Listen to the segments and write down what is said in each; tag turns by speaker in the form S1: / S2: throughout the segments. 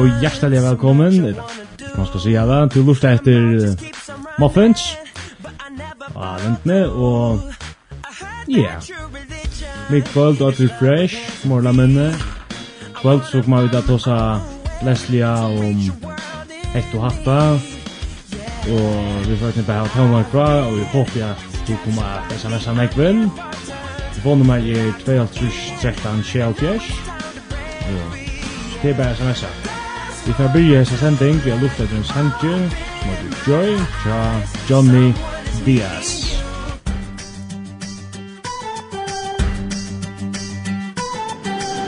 S1: og hjertelig velkommen. Man skal si det til lortet etter Muffins. Og ventene, og... Ja. Mitt kvöld, Og til Fresh, morla minne. Kvöld så kommer vi da tosa Leslie om hekt og hatta. Og vi får ikke bare her og bra, og vi håper at du kommer at smsa nekven. Telefonnummer er 2 13 Det er bare smsa. Vi får byrja hessa sending vi har lufta til en sange som heter Joy fra Johnny Diaz.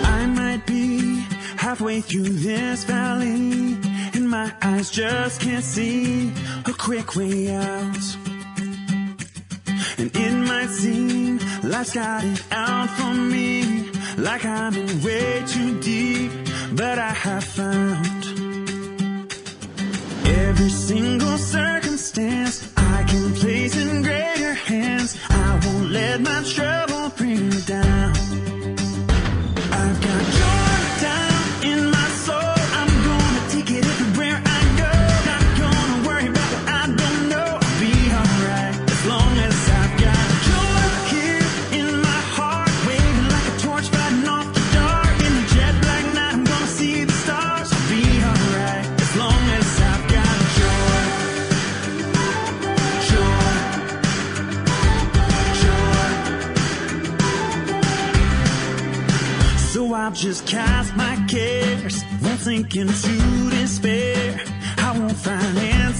S2: I might be halfway through this valley And my eyes just can't see a quick way out And it might seem life's got it out for me Like I'm in way too deep But I have found Every single circumstance I can place in greater hands. I won't let my trouble bring me down. I'll just cast my cares. And sink into despair I won't find answers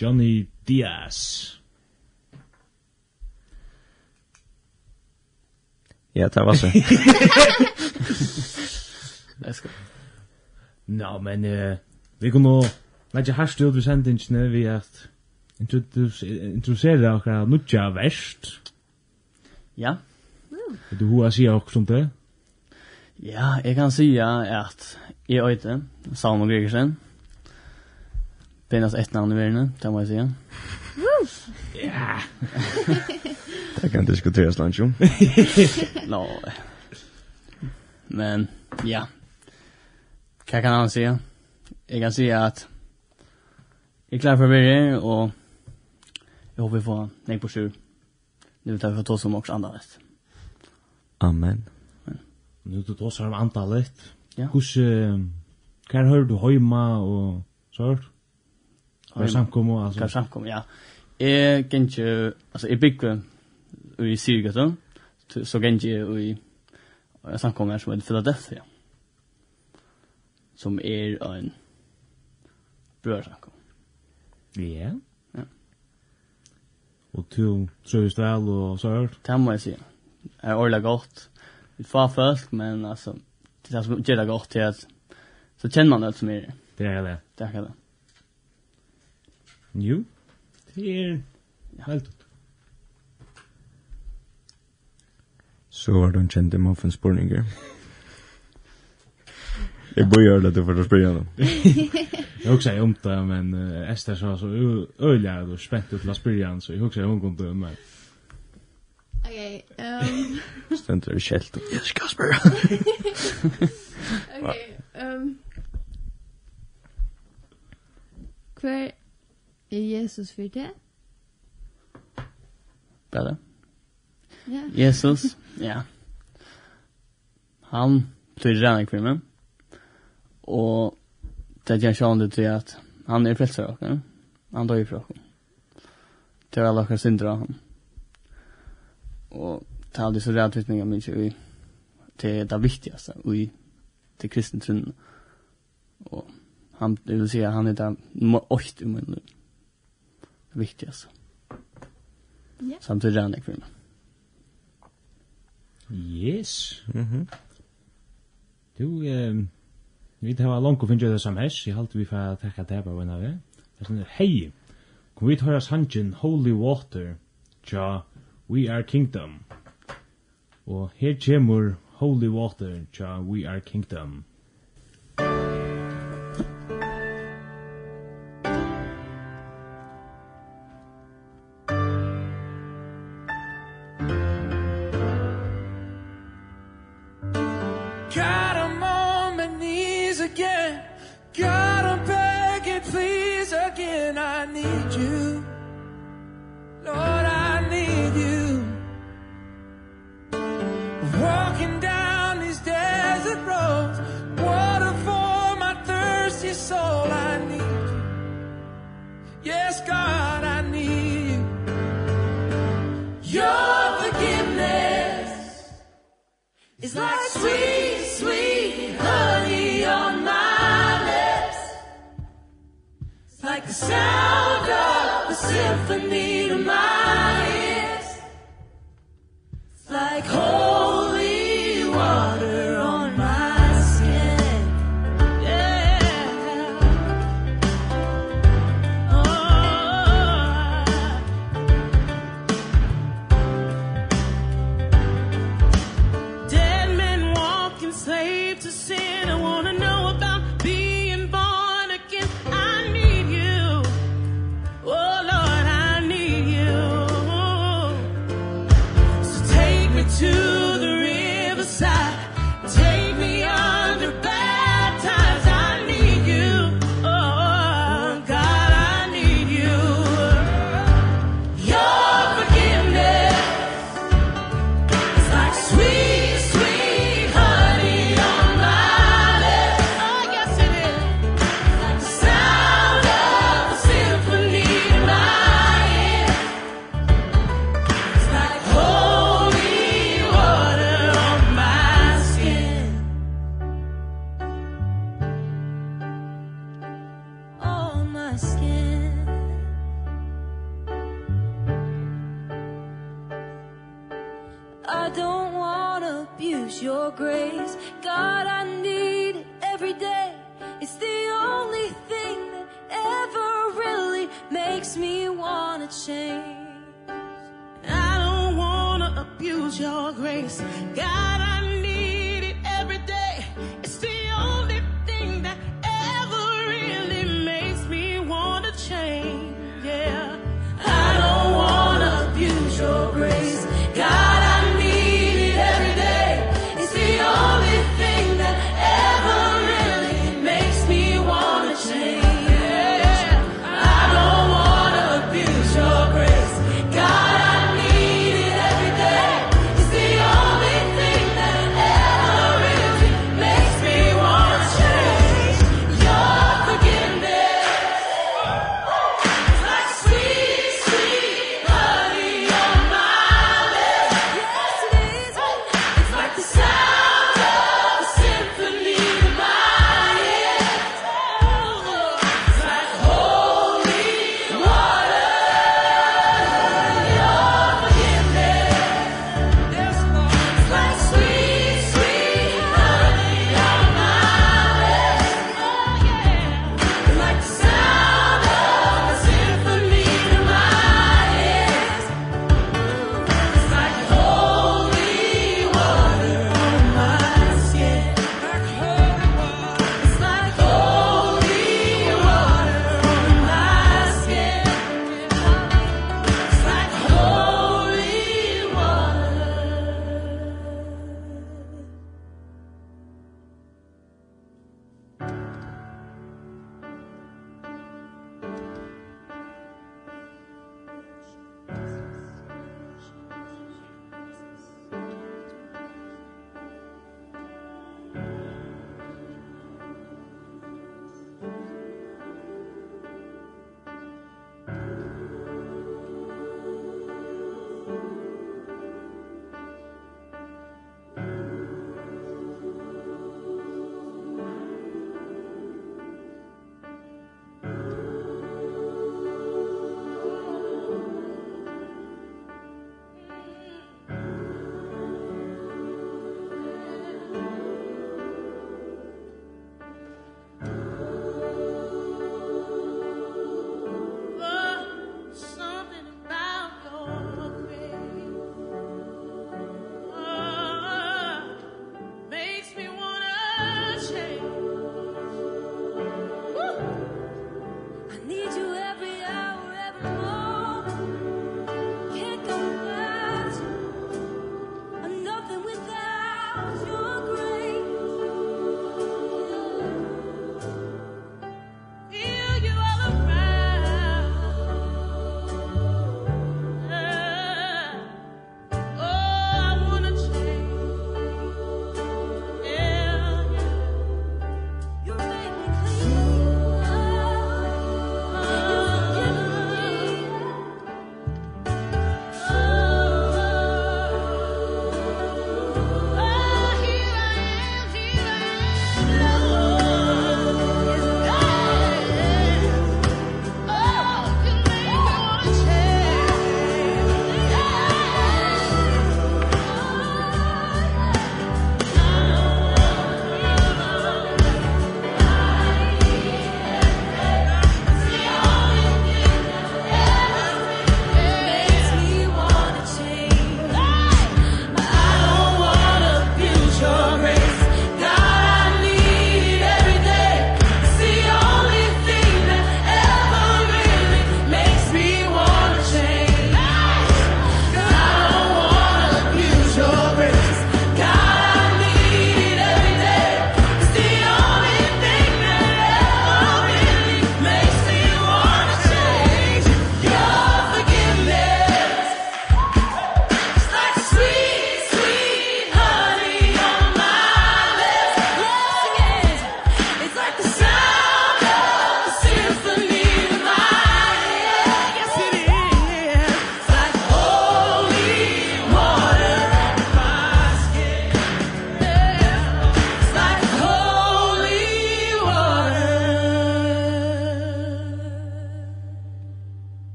S1: Johnny Diaz.
S3: Ja, det var så.
S4: Let's go.
S1: No, men uh, vi kunne leggja harst ut ved sendingene vi at introducera okra nutja verst.
S4: Ja.
S1: Vil du hva sier okra om det?
S4: Ja, jeg kan si at jeg øyte, Salmo Gregersen, Benas ett namn i världen, det må jag säga.
S1: Ja.
S3: Det kan diskuteras lunch om.
S4: Nå. Men, ja. Hva kan han säga? Jag kan säga att jag är klar för mig och jag hoppas vi får en på sjur. Nu tar vi för oss om också andra väst.
S3: Amen.
S1: Nu tar vi oss om antalet.
S4: Ja.
S1: Hur, hva hör du hemma och sånt? Kan samkomma alltså.
S4: Kan samkomma, ja. Jeg kan inte alltså är big i Syrgata så kan inte i samkomma her som är Philadelphia. Som er en brød brödsamkom.
S1: Ja.
S4: Ja.
S5: Og du trivs väl og så här?
S4: Det må jeg si. Det er ordentlig godt. Vi får folk, men altså, det är som gjør det godt til at så kjenner man det som er.
S5: det. er Det är
S4: det. Det är det.
S5: Jo, det er helt ut.
S3: Så var det en kjente i maffen spurninger. Jeg bør gjøre dette for å spørre henne.
S5: Jeg husker om det, men uh, Esther sa så øyelig og spent ut til å spørre henne, så jeg husker hun om det, men...
S6: Ok, um...
S3: Stønter vi kjelt, jeg skal spørre
S6: henne. ok, um... Hver Er Jesus for det?
S4: Det er det.
S6: Ja.
S4: Jesus, ja. Han blir redan kvinnan. Og det er det til at han er frelser av oss. Han dør fra oss. Det er alle oss synder av ham. Og det er aldri så redd vittning av mye vi det er det viktigaste i det kristne trunnen. Og han, det vil si at han er det åkt i munnen viktig alltså.
S6: Ja.
S4: Samtidigt är det kvinna.
S5: Yes.
S3: Mhm.
S5: Mm du ehm vi tar var långt och finner det som är. Jag halte vi för att ta det på en av Det Det er sånn, hei, Kom vi höra sanchen Holy Water. tja, we are kingdom. Og her kommer Holy Water. tja, we are kingdom.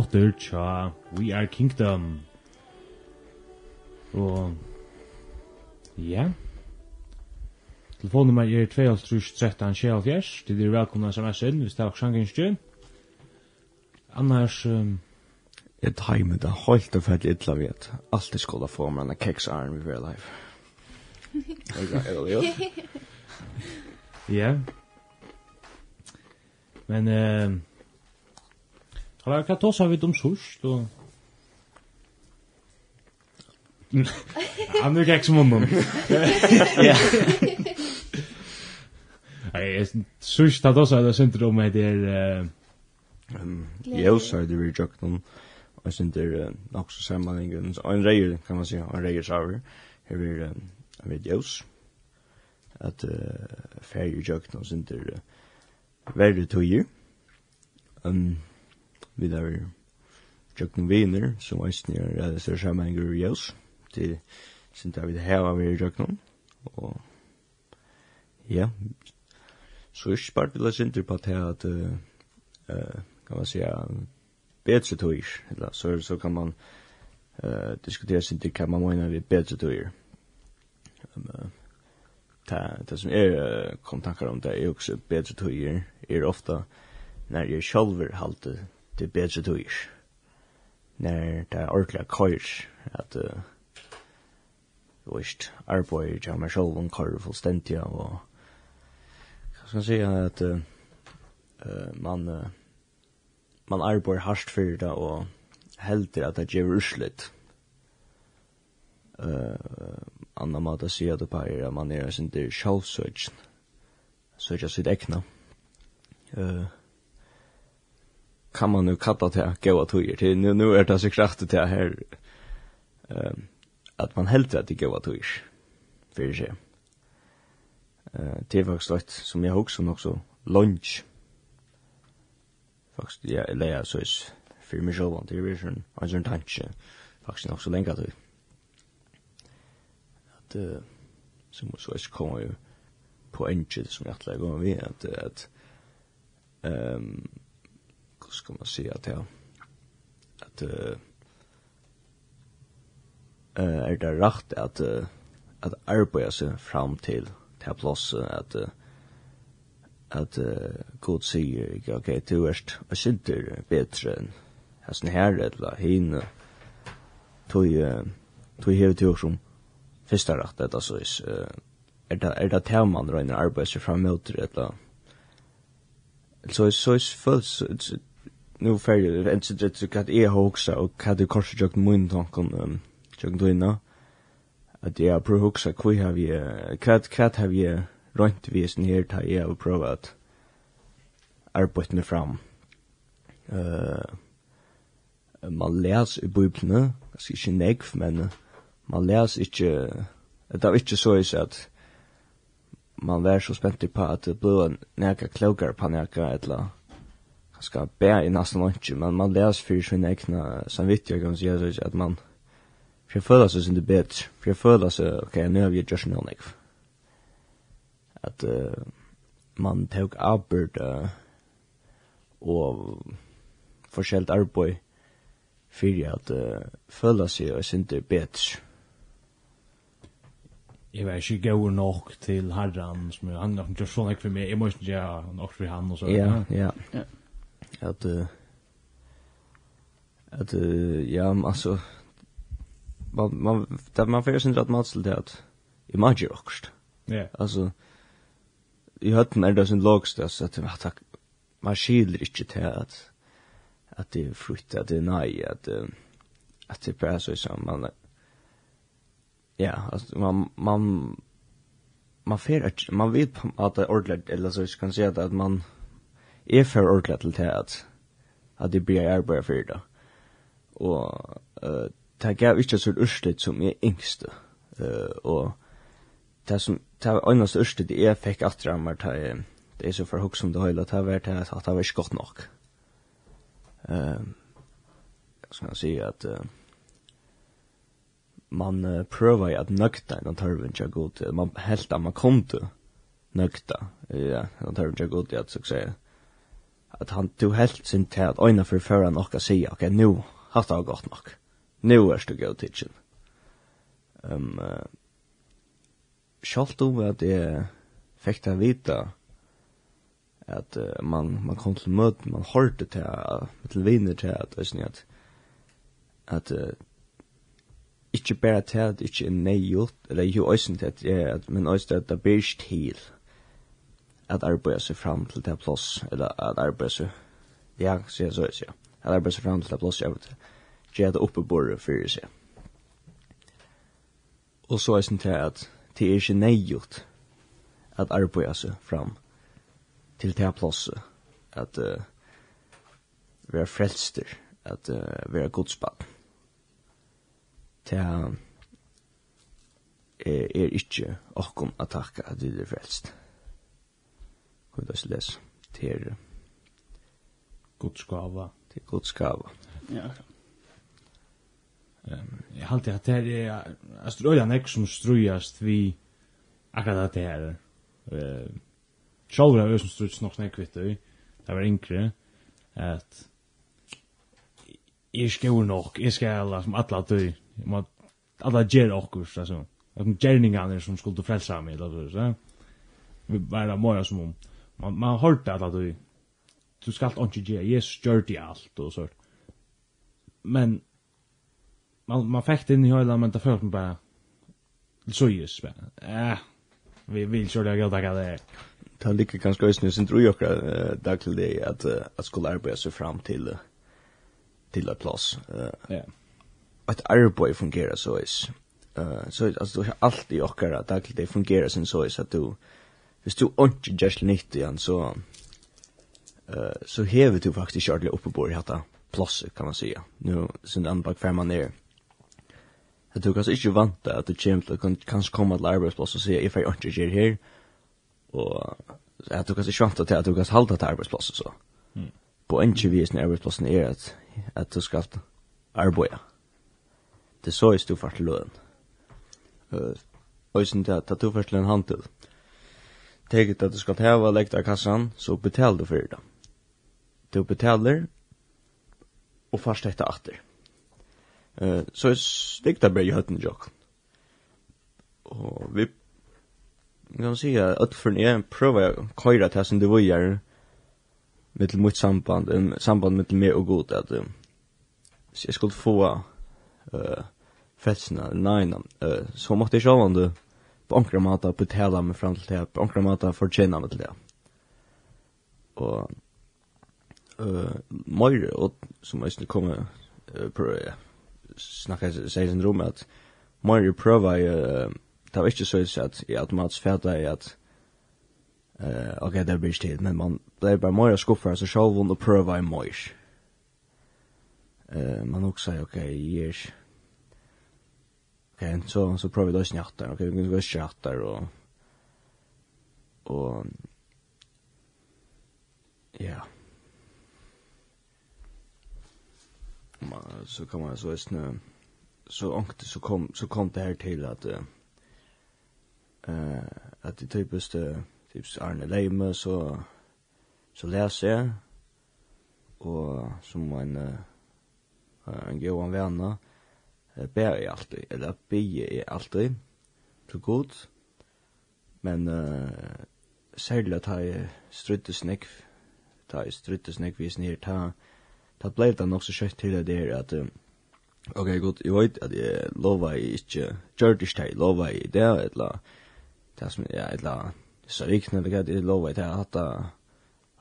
S1: låter tja We Are Kingdom. Og ja. Telefonnummer er 2-13-17-17. Det er velkomna sms'en hvis det er sjangenstjø. Annars... Um,
S3: Jeg tar med det helt og fett illa vet. Alt er skolda for meg enn keksarm i real life.
S1: Ja. Men... Uh, Har jag katt oss av vid om sust och... Han är ju som honom.
S3: Ja.
S1: Nej, sust att oss av det synder om det
S3: är... Jag sa det vi jakt om. Jag synder nog så sammanhängen. En rejer kan man säga. En rejer sauer. Här blir en videos. Att färger jakt om det värre tog ju. Um, vi der jøkken viner, som eisen er det større sammenhenger i oss, til sin der vi det heva vi i jøkken, og ja, så er ikke bare vil jeg synder på det at, uh, kan man si, bedre tøyer, eller så, så kan man uh, diskutere synder hva man mener vi bedre tøyer. Um, uh, det som er kom tankar om det er også bedre tøyer, er ofta når jeg sjálfur halte til bedre tøyer. Når det er ordentlig køyr, at uh, du vet, arbeider til meg selv om køyr fullstendig, og hva skal jeg si, at uh, man, uh, man arbeider hardt for det, og heldig at det gjør uslet. Uh, Anna måte å si at det er at man er sin der sjølvsøkjen, søkja sitt ekna. Uh, kan man nu kalla det goa tøyer till nu nu är det så kraftigt det här ehm att man helt att det goa tøyer för sig. Eh det var slott som jag också så lunch. Faktiskt ja eller ja, så är för mig själv det är ju en sån tanke. Faktiskt också länge då. Att som så är kommer ju på enkelt som jag lägger med att att ehm ska man säga att jag att eh uh, är det rätt att uh, att arbeta sig fram till till platsen att uh, att uh, god säger okej okay, du är och synter bättre än hästen här eller hin. Tog uh, tog hevur tog som första rätt det så är uh, är det är det teman då när arbeta sig fram mot eller så så är föls nu färger en så det tycker att jag också och det kanske jag mun tanken um jag då inne att jag pro huxa kvi har vi kat kat har vi runt vi är ner ta jag och prova att arbeta med fram. Eh man läs i bibeln alltså inte nek men man läs inte det är inte så is att man vær så spent på at det blir en näka klokar på näka etla man ska bära i nästan lunch men man läs för sin egna samvittighet kan säga så att man för förra så sin det bättre för förra så okej nu har vi just nu nek att uh, man tog arbet uh, och forskjellt arbeid för att uh, följa sig och sin det bättre
S1: jeg var ikke god nok til herren som jeg handler om, ikke sånn ikke for meg, jeg må ikke gjøre nok for han og så.
S3: Ja, ja.
S4: ja
S3: at at uh, ja altså man man där man får sin rett matsel det att i magi också.
S1: Ja.
S3: Altså, i hatten er det sin logst så att man tack man skiljer ikke til at at det är frukt att det nei at att att det bare så som man ja altså man man man får man vet at det ordentligt eller så kan säga att man jeg får ordentlig til det at, at jeg blir arbeid for det. Og uh, det gav ikke så urslit som jeg yngste. Uh, og det som, det var øyneste urslit jeg fikk at meg til det er så for hugg som det høyla, det var det at det var ikke godt nok. Uh, skal jeg si at uh, man uh, prøver at nøkta en tørven ikke god til, man helt at man kom til nøkta, ja, en tørven ikke god til at, så å at han tog helt sin til at øyne for før han nok si, ok, nu, har det gått nok. Nu er du god tidsin. Um, uh, Sjalt om at jeg fikk det vite at uh, man, man kom til møten, man hørte til, uh, til viner til at, visst at, at uh, ikke bare til at det ikke er nøyot, eller jo øyne til at, at men øyne til at det blir til, at arbeida seg fram til det plass, eller at arbeida seg, ja, sier så, sier at arbeida seg fram til det plass, jeg vet, gjør det oppe bordet for seg. Og så er det til at det er ikke nøygjort at arbeida seg fram til det plass, at uh, være frelster, at uh, være godspann. Det er, er ikke åkken å takke at vi er frelst kan vi da lese, til
S1: godskava.
S3: Til godskava.
S4: Ja, akkurat.
S1: Um, jeg halte at det er at strøya nek som strøyast vi akkurat at det er. Uh, sjálfur er som strøyast nok nek vitt det var yngre at jeg skjur nok jeg skal som alla døy alla gjer okkur altså at gjerningarnir som skulle frelsa meg eller så vi bara moja som om man man hørte att du du skal ikke gjøre. Jesus gjør det alt og så. men man man fikk det inn i høyla men det følte bara bare så just bare. Eh vi vil kjøre det gøyda det er.
S3: Det ligger ganske øyne sin tro jo akkurat dag til det at at skulle arbeide seg fram til til et plass.
S1: Ja.
S3: at arbeid fungerer så is. Så altså du har alltid okkara dag til det fungerer sin så is at du hvis du ikke gjør til nytt igjen, så, uh, så hever du faktisk ikke ordentlig oppe på i dette plasset, kan man sige. Nå, sin andre bak fem man er. Jeg tror kanskje ikke vant det, at du kommer til å kanskje komme til arbeidsplass og si, jeg får ikke gjør her, og jeg tror kanskje ikke vant det, at du kanskje halda til arbeidsplass og så.
S1: Mm.
S3: På en ikke vis når arbeidsplassen er at, at du skal arbeide. Det så er fart til løn. Uh, og jeg synes det at du først løn handel, teget at du skal hava lekt av kassan, så betal du fyrir det. Du betaler, og fast etter atter. Uh, så er stikta bare i høtten jokk. Og vi kan si at utføren er prøver å køyre til som du vujer med til mitt samband, en samband med meg og god, at uh, jeg skulle få uh, fetsna, nei, uh, så måtte jeg sjå på omkring måte betala meg fram till det, på ankra mata fortjena meg til det. Och eh mer och som måste komma komme på, ja, snakka seg sin rum att mer prøver jeg, uh, det var ikke så att jag automatiskt fæta jeg att eh okej det blir ikke men man blir bara mer skuffad så sjål vunnet prøver i mer. Eh man också säger okej jeg er okej, så så provar vi då snattar. Okej, vi går snattar och och ja. Man så kan man så snö. Så ångte så kom så kom det här till att eh att det typiskt typs Arne Leime så så läser jag och som en en god vän ber jeg alltid, eller ber jeg alltid til god, men uh, særlig at jeg strutte snakk, ta jeg strutte snakk vis nere, ta, ta blei det nok så kjøtt til det der at, um, ok, godt, jeg vet at jeg lova jeg ikke, gjør det ikke jeg lova jeg det, eller, det som, ja, eller, så rikne, eller hva, jeg lova jeg det, at jeg,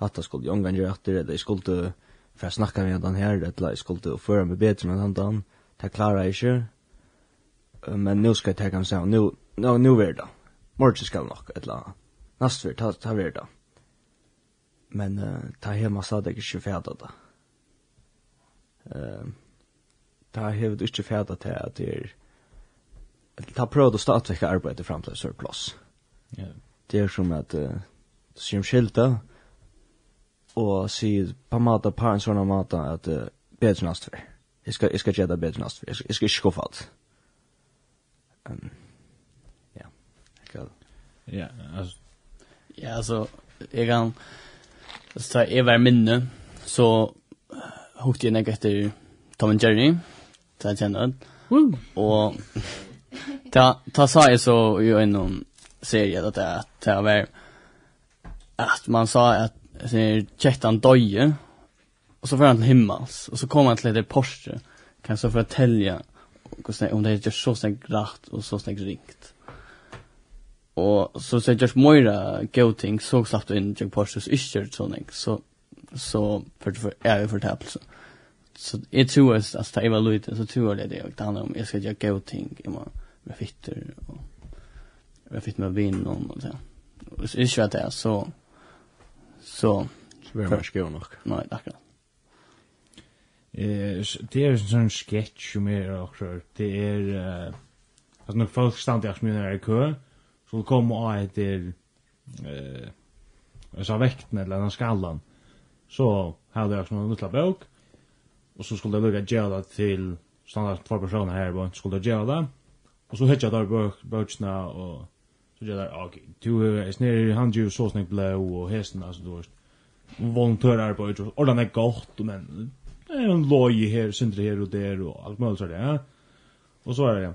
S3: at jeg skulle jongan gjøre etter, eller jeg skulle, for jeg snakka med den her, eller jeg skulle føre meg bedre med den, han, det klarer jeg ikke. Men nå skal jeg ta kan seg, nå, nå, nå er det. Morgen skal nok, et eller annet. Nast vi, ta, ta vi det. Men uh, ta hemma det ikke fæda det. Uh, ta hevet ikke fæda til at det er ta prøvd å statvekke arbeidet fram til surplus.
S1: Ja.
S3: Det er som at uh, som skilta og sier på en måte, på en sånn måte at uh, bedre nastver. Jeg skal, jeg skal gjøre det bedre næst, jeg skal, jeg skal ikke skuffe alt. Um, ja, jeg skal...
S1: Ja, altså...
S4: Ja, altså, jeg kan... Altså, jeg var minne, så hukte jeg nek etter Tom and Jerry, så jeg kjenner den. Og ta, ta sa jeg så i en serie at det var at man sa at kjettan døye, Och så för han till himmels och så kommer han till det Porsche kan så för att tälja om det är så snägg rakt och så snägg ringt. Och så så just Moira go thing så satt in Jack Porsche så är så nägg så så för för är för täpelse. Så det tror jag att ta evaluera så tror jag det jag kan om jag ska göra go thing imma med fitter och jag fick med vin och så. Och så är det så så
S3: så vi har skön nog.
S4: Nej,
S1: tack det er en sånn sketch som er også, det er, uh, altså når folk stand i Asmina er i kø, så kommer av etter, uh, altså vekten eller den skallan, så hadde jeg også en liten bok, og så skulle jeg lukka gjøre det til standard två personer her, og skulle jeg gjøre det, og så hittet jeg der bøkene, og så gjør jeg, ok, du er snir, han gjør så snakk blå, og hesten, altså du er volontører på, og det er godt, men en loj her, sindri her og der og alt mulig sånn, ja. Og så er det,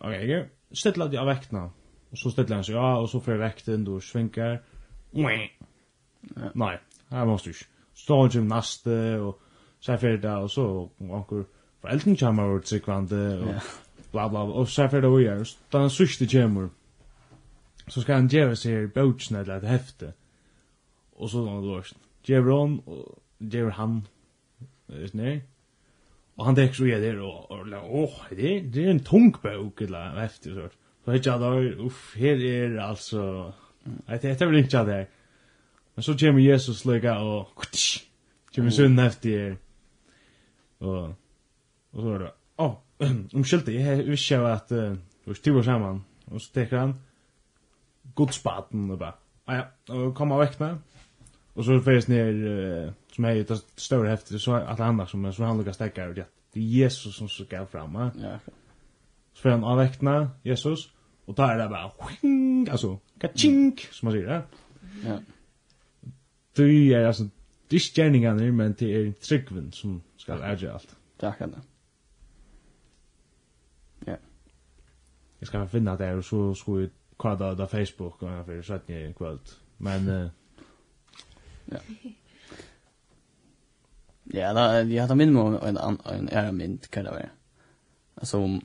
S1: ok, jeg stedler de av vektene, og så stedler han seg, ja, og så får jeg vekten, du svinker, nei, her måste du ikke. Så han kommer neste, og så er ferdig det, og så anker foreldren kommer over tryggvande, og bla bla, bla, og så er ferdig det, og gjør, da han sørste kommer, så skal han gjøre seg bøtjen eller et hefte, og så er det lort, gjør han, og gjør han, Vet ni? Och han täcks så är det och åh, det det är en tung bok eller efter så. Så vet jag då uff, här är alltså jag tänkte väl inte där. Men så kommer Jesus lägga och kommer sen efter och och så då. Åh, om skilte jag visste att vi stod samman och så tar han godspaten och bara. Ja, och kommer väck med. Och så färs ner som är det större häftet så att andra som som han lyckas täcka ut det det är Jesus som ska gå fram va
S4: ja
S1: så får han avväckna Jesus och där är det bara wing alltså kachink som man säger ja. Det är alltså det är gärningen men det är tryggven som ska
S4: äga allt tack ändå.
S1: ja. Jag ska finna det och så ska vi kvadda på Facebook och för så att kvällt men ja.
S4: Ja, da, jeg tar minne om en, en ære mynd, hva det var. Altså, om,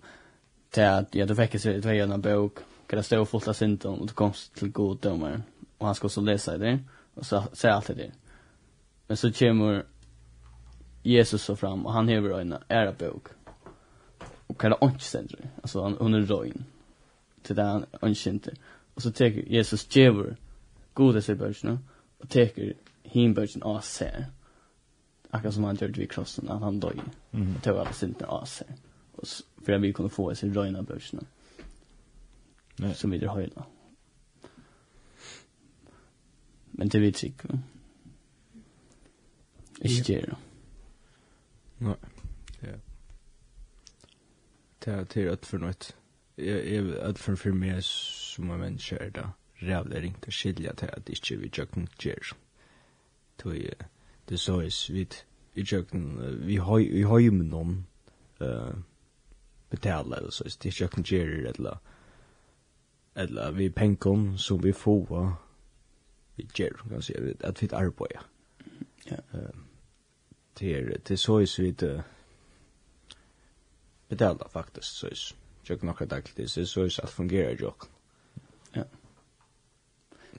S4: til at, ja, du fikk ikke til en bøk, hva det stod fullt av synden, og du kom til god dømer, og han skal også lese det, og så sier alt det. Men så kommer Jesus så fram, og han hever en ære bøk, og hva det ikke stender, altså, han under røyen, til det han ikke stender. Og så teker Jesus djever, gode seg bøkene, og teker hinbøkene av seg, akkurat som han gjorde vid krossen, at han døg,
S1: Mm.
S4: og tog alle syndene av sig. Och for at vi kunne få oss i röjna børsene,
S1: Nej.
S4: Som vi drar høyla. Men det vi tycker. ikke. Ikke det, da. Nei.
S3: Det er til at for noe. Jeg er at for for meg som er menneske er det rævlig ringt å skilja til at ikke vi jøkken gjør. Tog jeg det så is vit i jøkken vi har vi har ju med någon eh betala eller så is det jøkken ger eller eller vi penkon som vi får vi ger kan se att vi arbetar.
S4: Ja.
S3: Eh det det så is uh, betala faktiskt så is jag några dagar det så så att fungera
S4: jag. Ja.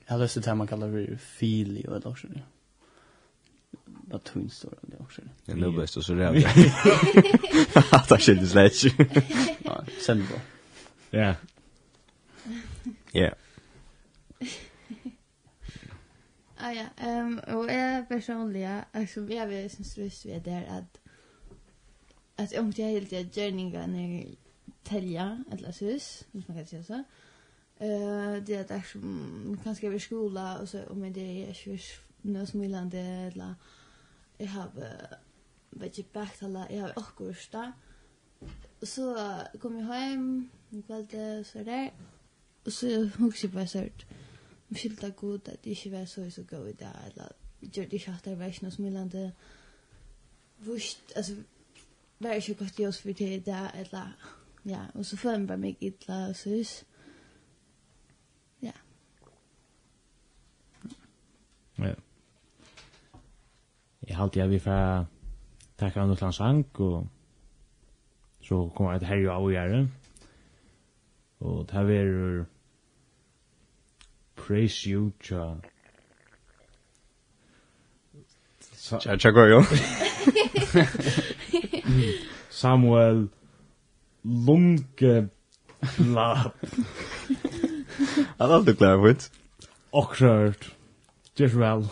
S4: Jag til det man kallar for fili och eller så vad tunn står det också.
S3: Det är nog bäst och så rädd. Det kändes lätt.
S4: Ja, sen då.
S1: Ja.
S3: Ja.
S6: Ah, ja, ehm och jag personligen alltså jag vet syns röst vid där att att om jag helt jag journingar när tälja eller så hus, man kan säga så. Eh det är där som kanske vi skola och så om det är ju något smilande eller jeg har vet ikke bæktala, jeg har akkurat Så kom jeg hjem, en kveld så der, og så hukse jeg bare sørt. Jeg skyldte god at jeg ikke var så så god i det, eller gjør det ikke at det var ikke noe smilende. Vurst, altså, var ikke godt i oss for det der, eller, ja, og så føler jeg bare meg idla, og så hus. Ja.
S1: Ja jeg halte jeg vi för takka andra lands sang og så kommer att herja av göra. og det her er praise you cha.
S3: tja tja går jo.
S1: Samuel Lunge Lab.
S3: Han er du klar vet.
S1: Oxford. Just well.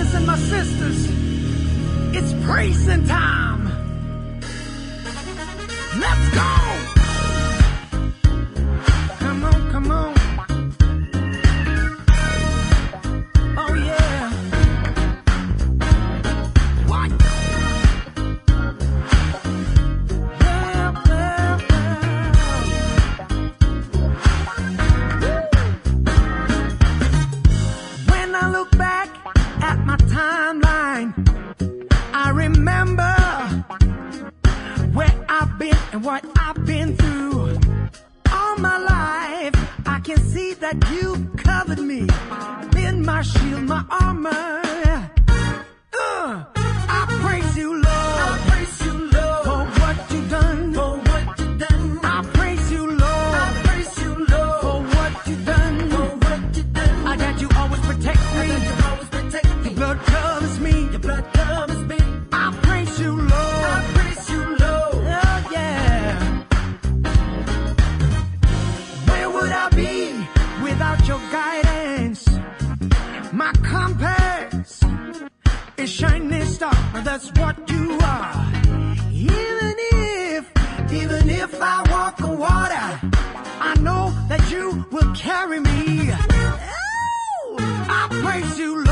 S7: brothers and my sisters. It's praising time. walk on water. I know that you will carry me. Ooh, I praise you Lord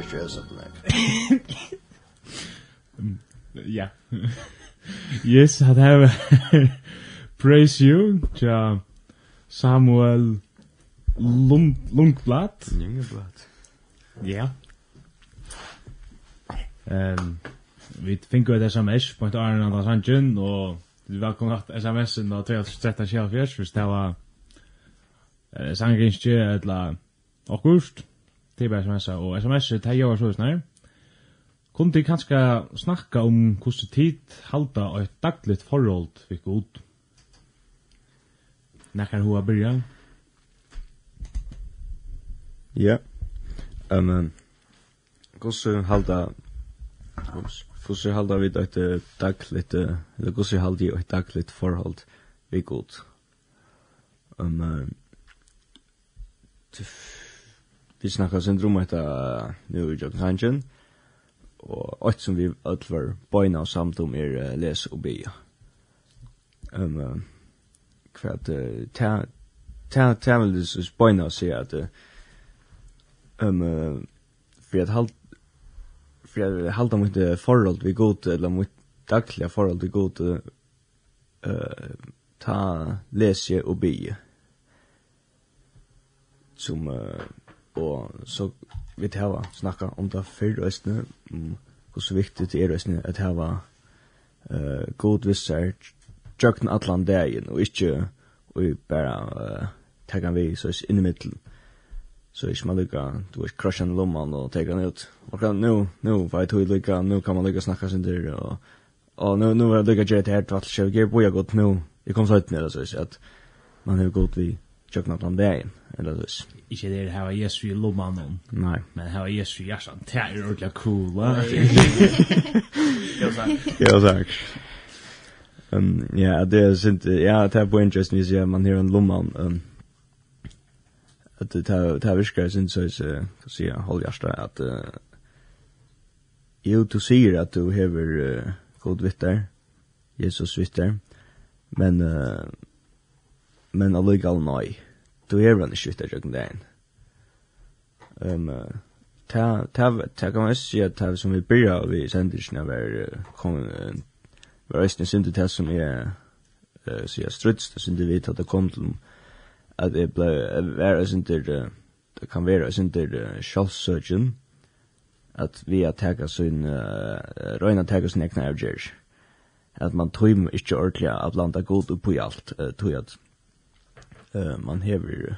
S3: ikke gjøre sånn nok.
S1: Ja. Yes, at have praise you, ja Samuel Lund Lundblad.
S3: Lundblad.
S1: Ja. Ehm vi fick ett SMS på ett Arne Anders Hansen och du välkomna att SMS-en då 2013 själv för det var eh sangen inte eller august det er bare sms og sms det gjør så snar. Kunne de kanskje snakka om hvordan tid halda og et dagligt forhold vi god? Nekkar hoa byrja?
S3: Ja. Um, hvordan halda hvordan halda vi et dagligt eller hvordan halda vi et dagligt forhold vi god? Um, uh, vi snakka syndrom etter nu i Jørgen og alt som vi alt var bøyna og samt om er uh, les og bia. Um, uh, for at uh, ta, ta, ta vil det så bøyna og si at uh, um, uh, for at halt for at halda mot uh, forhold vi god eller mot dagliga forhold vi god uh, ta lese og bia som uh, og så vi tava snakka om det før østene, om hvor så viktig det er østene at hava uh, god visser tjøkken atlan dagen, og ikke og bare uh, tagga vi så is inni middelen. Så ikke man lykka, du er krasjan lomman og tagga han ut. Og nu, nu var jeg tog lykka, nu kan man lykka snakka sin dyr, og, og nu, nu var jeg lykka gjerri til her, tvatt, kjøy, gjerri boja godt, nu, jeg kom så ut nere, så at man er god vi tjøkken atlan dagen eller så.
S1: Ikke det her var Jesu i lommanen.
S3: Nei.
S1: Men her var Jesu i hjertan. Det er ordentlig cool, va?
S3: Ja, takk. Um, ja, det er sint, ja, det er på interessen hvis jeg, man hører en lomman, um, at det er, det er virker, sint, så jeg, hva sier jeg, hold hjertet, at, uh, jo, du sier at du hever uh, god vittar, Jesus vittar, men, uh, men allikevel nei du är väl shit att jag kan den. Ehm ta ta ta kan man se ta som vi börjar vi sänder när vi kommer var resten synte det som är så jag struts det synte vi att det kom till att det blev vara synte det kan vara synte självsurgeon att vi att ta sin rena ta sin egna avgärs att man tror inte ordentligt att blanda god upp på allt tror jag uh, man hever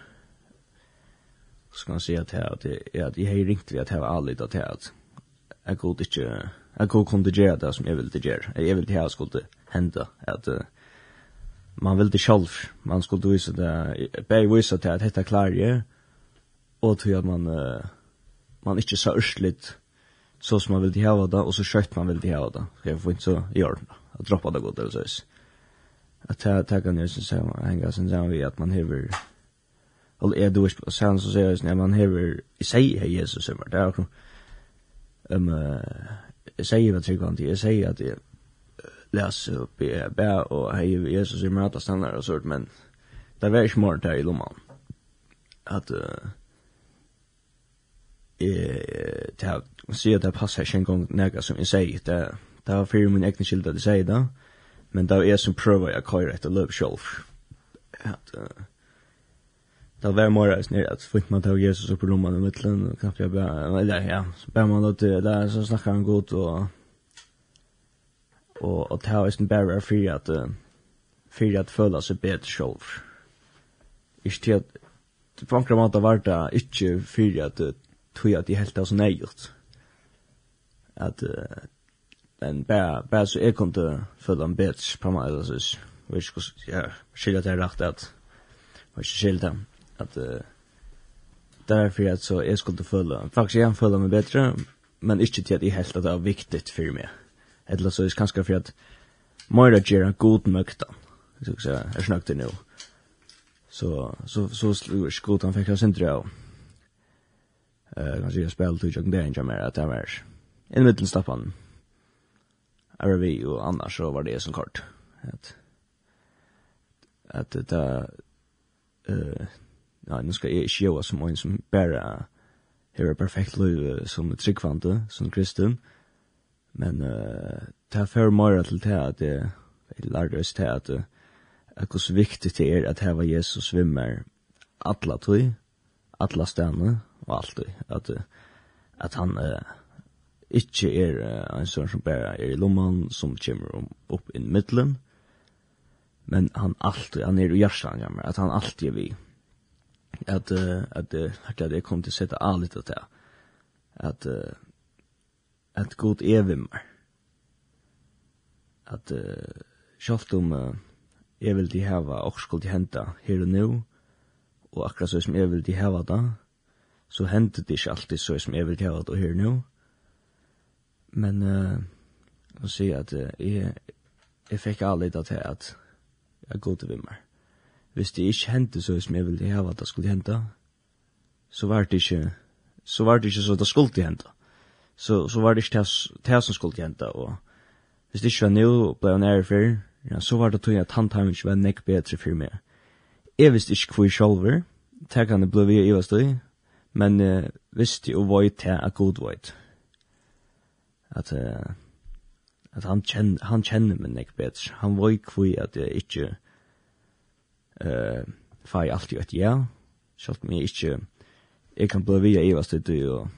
S3: ska man säga att här att är att jag har ringt vi att ha allt att här att jag går inte jag god kunde göra det som jag vill det göra jag vill det här skulle hända att man vill det själv man skulle visa det bäj visa det att detta klarar jag och tror att man uh, man inte så örsligt så som man vill det här och så skött man vill det. Så då jag får inte så i att droppa det gott eller så att jag tar kan ju så hänga sen så vi att man hever eller är du så sen så säger jag när man hever i sig är Jesus så vart jag ehm säger vad tycker han det säger att det läs upp i bär och hej Jesus i möta stannar och sånt men det var smart där i lomman att eh ta se att det passar sig en gång näga som jag säger. Det det var för min egen skuld att säga det men det var jeg som prøver jeg køyre etter løp selv. At, uh, det var mer reis nere, at fikk man ta Jesus opp i rommet i midtelen, og knappt jeg bare, eller ja, så bare man da til, der så snakker han godt, og, og, og ta var en barrier for at, uh, for at føle seg bedre Ist Ikke til at, på enkla måte var det ikke for at, tog at de helt av så nøyert. At, uh, men bara bara så är kunde följa en bitch på mig alltså så vet jag ja skilja det rätt att vad skilja att därför att så är skulle följa faktiskt jag fulla mig bättre men inte till att det är helt att det är viktigt för mig eller så är det kanske för att Moira ger en god mökta. Så så är snackt det nu. Så så så slog han fick jag sen dra. Eh kanske jag spelade till jag där inte mer att det var. I mitten stappan. RV och annars så var det som kort. Att att det eh uh, ja, nu ska jag showa som en som bara här är perfekt liv som tryggvante som kristen. Men eh uh, ta för mer till det att det är lärdes till att att hur så viktigt det är att ha Jesus svimmer alla tog, alla stanna och allt det. Att, att han, Ikke er uh, en søren som bare er i lomman, som kommer um, opp i middelen, men han alltid, han er i hjertet, han at han alltid er vi. At, uh, at, uh, at jeg kom til å sette av litt av det, at, uh, at god er vi mer. At uh, selv om uh, jeg vil de heva, og skulle de hente her og nå, og akkurat så som jeg vil de heva da, så hendte det ikke alltid så som jeg vil de heva da her og nå, Men eh uh, se att uh, jag jag fick aldrig att att jag går till vimmer. Hvis det ikke hendte så som jeg ville hava at det skulle hente, så var det ikke så var det ikke så det skulle hente. Så, så var det ikke det som skulle hente, og hvis det ikke var nå ble jeg nære før, ja, så var det tog at han tar ikke var nekk bedre for meg. Jeg visste ikke hvor jeg selv var, det kan det bli vi i øvastøy, men uh, visste jo hva jeg til er god var at uh, at han kjenner han kjenner meg nek bedre. Han var kvui at jeg ikke eh uh, fai alltid i et ja. Sjalt meg ikkje jeg kan bli via Eva støtte og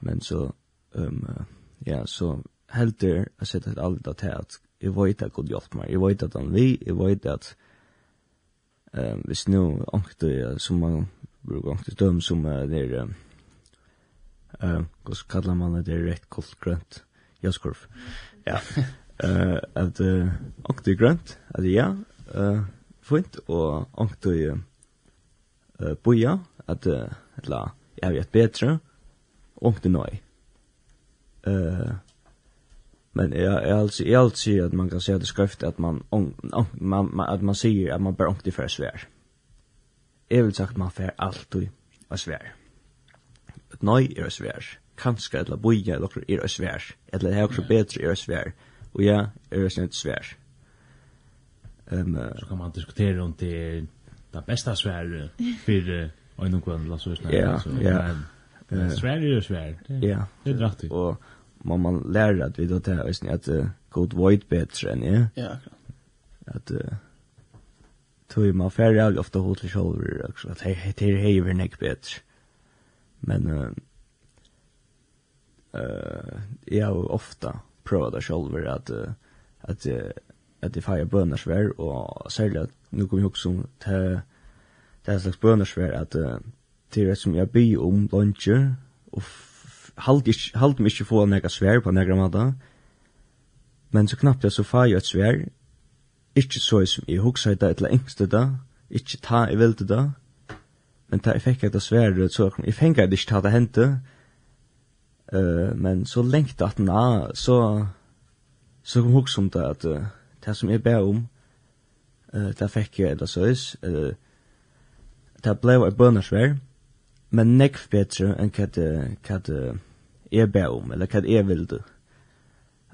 S3: men så um, uh, ja, så helder jeg sett et aldri til at jeg vet at god hjelp meg. Jeg vet at han vi, jeg vet at um, hvis nå ankte som man bruker ångte døm som uh, det er um, eh kus kallar man det direkt kolt grönt jaskurv ja eh at onkt grönt at ja eh fint og onkt eh boja at la ja vi at betre onkt nei eh men jag är alltså är alltså att man kan säga det skrift att man man att man säger att man bara onkt i för svär. Jag vill sagt man för allt och svär nei er svær. Kanskje eller boja eller okkur er svær. Eller det er okkur betri er svær. Og ja, er snitt svær. Um,
S1: så kan man diskutera om det er det bästa svär för en och annan lasso snär.
S3: Ja, ja.
S1: Svär är svär.
S3: Ja.
S1: Det är rätt.
S3: Og man man lærer at vi då det är at uh, god void bättre än
S4: ja.
S3: Ja, uh, tog man färre ofta hot för shoulder också. Att det hei hei neck bättre. Men eh uh, uh, jag har ofta provat det själv att uh, att uh, att det fire burners var och sälja nu kommer jag också till det är slags burners var att uh, det som jag by om luncher och halt ich halt mich vor några svär på några månader. Men så knappt jag så far jag ett svär. Ikke så som jeg huxar det eller engste det. Ikke ta i vill det men ta jeg fikk et svære, så jeg fikk det ikke ta det hente, uh, men så lengt at na, så, så kom hos om det at uh, det som jeg ber om, uh, det fikk jeg et så uh, det ble et bønnersvær, men nekv bedre enn hva det, hva det jeg ber om, eller hva jeg vilde.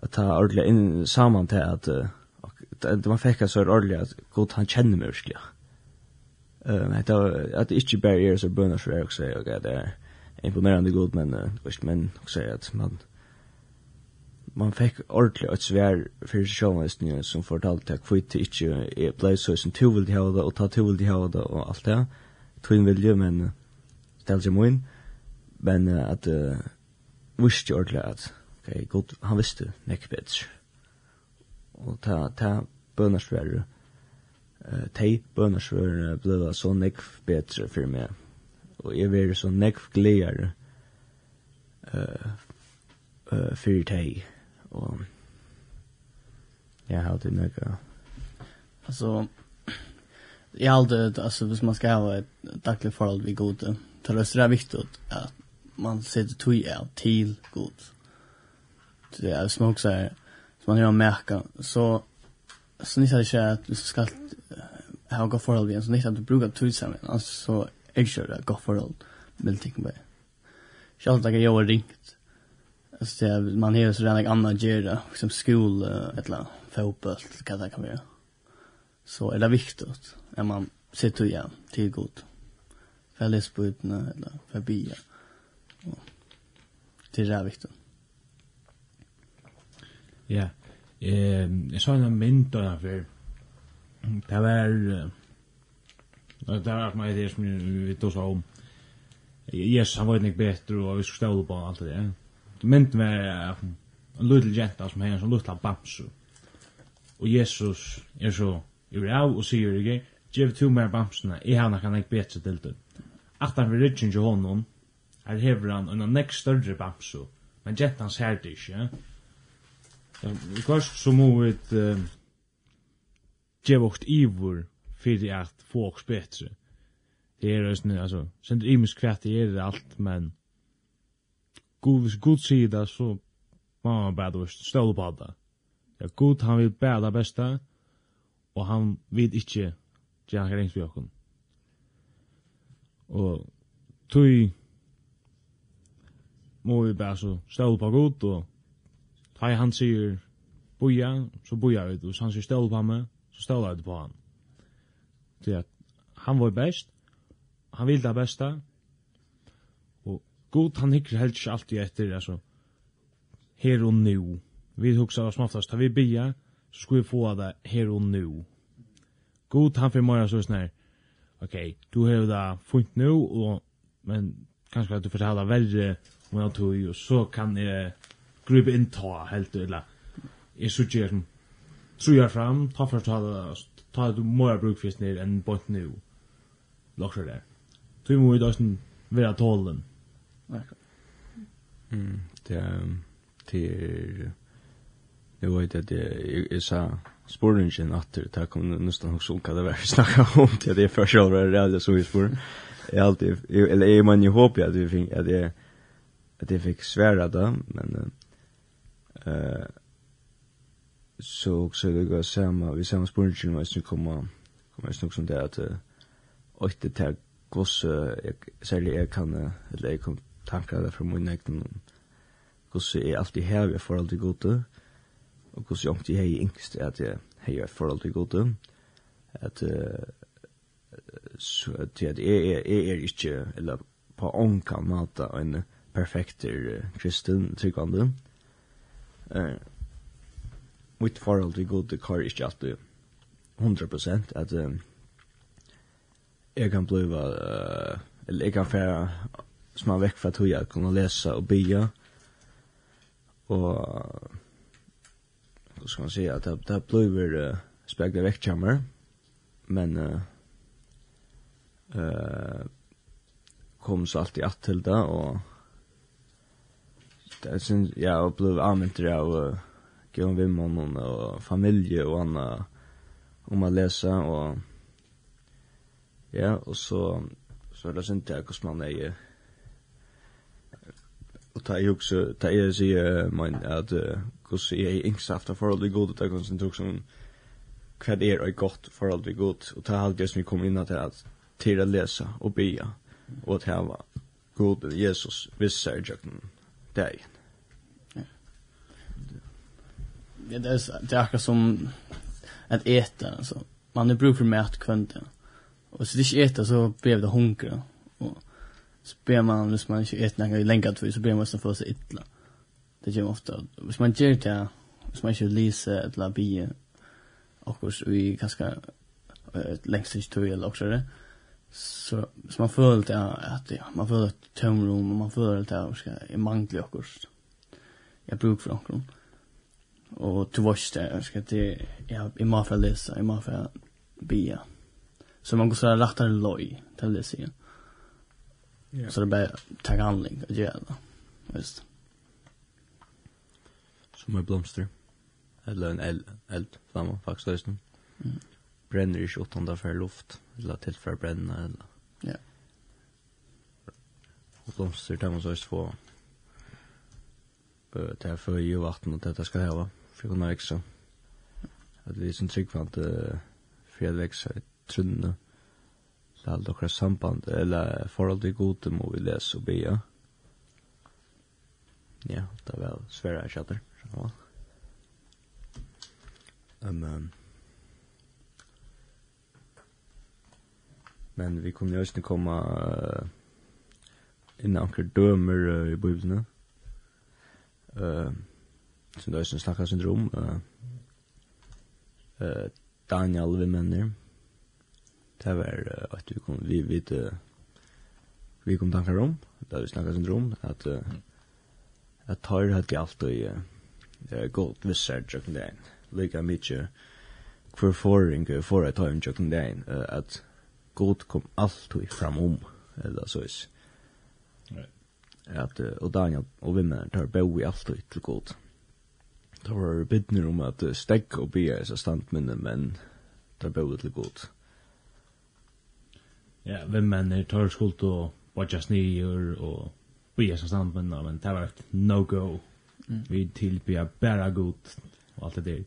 S3: At ta ordentlig inn saman til at, uh, det man fikk så ordentlig at god han kjenner meg virkelig. Ehm att att inte barriers så bönar för jag säger okej där imponerande god men visst men också att man man fick ordentligt ett svär för showmastern som fortalte att kvitt inte är play så som två vill ha det och ta två vill ha det och allt det. Twin vill ju men ställ sig in men att visst ju ordentligt att okej god han visste näck bättre. Och ta ta bönar svär uh, tei bønarsvørene ble det så nekv bedre for meg. Og jeg var så nekv gledere uh, uh, for tei. Og jeg hadde
S4: nekka. Altså, jeg hadde, altså, hvis man skal ha et daglig forhold vi gode, til det er viktig at man sitter tog av til god. Det er småk så här, som man gör märka, så så nytt att jag du ska ha gå för all så nytt att du brukar tog sammen, alltså så är sure att gå för all vill tänka på. Jag har jag har ringt. Alltså man har så där en annan gera som skol eller fotboll kan det kan vara. Så er det viktigt at man sitter igen till god. För lesbutna eller förbi. Det är viktig.
S1: Ja. Yeah eh jeg så en mynd og for det var det var at meg det som vi tog så om yes, han var ikke bedre og vi skulle ståle på alt det der mynden var en liten jenta som hei en sånn liten bamsu og Jesus er så er av og sier ikke Gjev to mer bamsuna, i har kan ek betja til det. Aftan vi rytjen jo honom, her hever han en nek større bamsu, men jettan ser det ikke, ja? Kvart så må vi djeva okt ivor fyrir at få oks betre. Det er ösne, altså, sender imus kvart det er alt, men god, hvis god sier det, så må man bare du ståle på det. Ja, god, han vil bare det beste, og han vil ikke gjøre han rengs vi okken. Og tog må vi bare så ståle på god, og Ta han sier boja, så boja vi, og han sier stål på meg, så stål jeg på han. Det at han var best, han vil det beste, og god han hikker helt ikke alltid etter, altså, her og nu. Vi hugsa oss oftast, ta vi bia, så skulle vi få det her og nu. God han fyrir morgen så sånn ok, du har det fint nu, og, men kanskje at du fortella verre om jeg tog, og så kan jeg gripe inn ta helt eller är så som tror jag fram ta för ta ta du mer bruk för snär än bort nu lockar där tror vi då sen vara tålen
S3: mm det det det var det det är så spårningen åter ta kommer nästan också olika det var snacka om det är för själva det så i spår är alltid eller är man ju hoppas att vi fick att det att det fick svära då men Eh så så det går samma vi samma spurningen måste komma kommer snack som det att och det tar goss särskilt jag kan eller jag kom tankar där från min egen goss är alltid här vi får alltid gott och goss jag inte hej ingst att jag hej jag får alltid gott att så att det är är är inte eller på onkan mata en perfekter kristen tyckande eh mitt forhold til god kar ikke alltid 100% at um, jeg kan blive uh, eller jeg kan fære små væk fra tog jeg kunne læse og bia og så skal man sige at det, det bliver uh, spekler væk kjammer men uh, uh, kom så alltid att til det og jag syns jag blev använd av vem man och familj och annat om att läsa och ja och så så det syns jag hur man är och ta ihop så ta är så man att hur så är inte så efter för all det goda där koncentration kvad är ett gott för all det gott och ta allt det som vi kommer in att att till att läsa och be och att ha god Jesus vissar jag dig.
S4: ja, det är det är akkurat som att äta alltså. Man är bruk för mat kvante. Och så det inte äta så blir det hunger och så ber man hvis man inte äter något länge att så ber man sen få sig illa. Det gör man ofta. Hvis man gör det, hvis man inte läser eller bie och så vi kanske längst inte tog eller också det. Så, så man får att, att ja, man får ett tomrum och man får att i mangla också. Jag brukar för omkring og to watch det jeg skal til, ja i må för lese, i må för bia. Så man går så lättare loj till det sig
S3: ja.
S4: Så det bare ta handling og att det, visst.
S3: Som en blomster. Eller en eld eld flamma faktisk, nästan
S4: mm.
S3: bränner i 28 for luft eller till för bränna eller
S4: ja.
S3: Og blomster det må så også få det är för ju vatten og detta ska det vara för att kunna växa. Att vi som trygg uh, för att växa i trunna. Det är aldrig samband eller förhåll till gode må vi läsa och be. Ja, det är väl svära i chatter. Ja. Um, um, men vi kunne jo också komme uh, in anker dømer uh, i bibeln. Uh, som det er snakka syndrom uh, uh, Daniel vi menner det var uh, at vi kom vi vet, uh, vi kom tankar om da vi snakka syndrom at uh, at tar hatt galt og uh, godt visser tjøkken det lika mykje hver forring for at ta en tjøkken det uh, at godt kom alt vi fram om eller så is.
S1: Right.
S3: at uh, og Daniel og vi menner tar bo i alt til godt. Det var bidner om at stegg og bia er standminne, men det er bøyde til godt.
S1: Ja, hvem men er tar skuld og bodja snir og bia som standminne, men det var et no-go. Mm. Vi tilbya bæra godt og alt det der.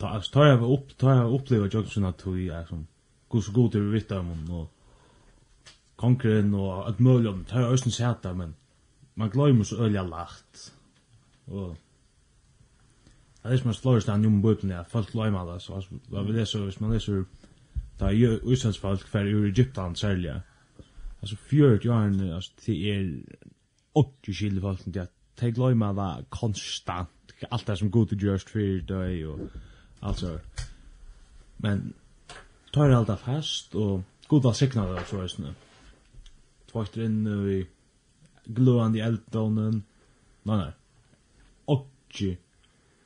S1: Ta, altså, tar jeg opp, tar jeg oppleva Johnson at vi er som god så god vi vitt om og konkren og alt mulig om, tar jeg sæta, men man glömmer så øyla lagt. Og Det er som man slår stann om bøtene, at folk glömmer det. Så vad vill det så, hvis man leser, da Øysteins folk fer ur Egyptan særlig. Altså 40 år, altså det er 80 kilo folk, det er de gløyma det konstant, alt det som god til gjørst for døy og alt så. Men tar alt fast, og god var sikna det, så er Tvakt inn i gløyande i eldånen, nei nei, 80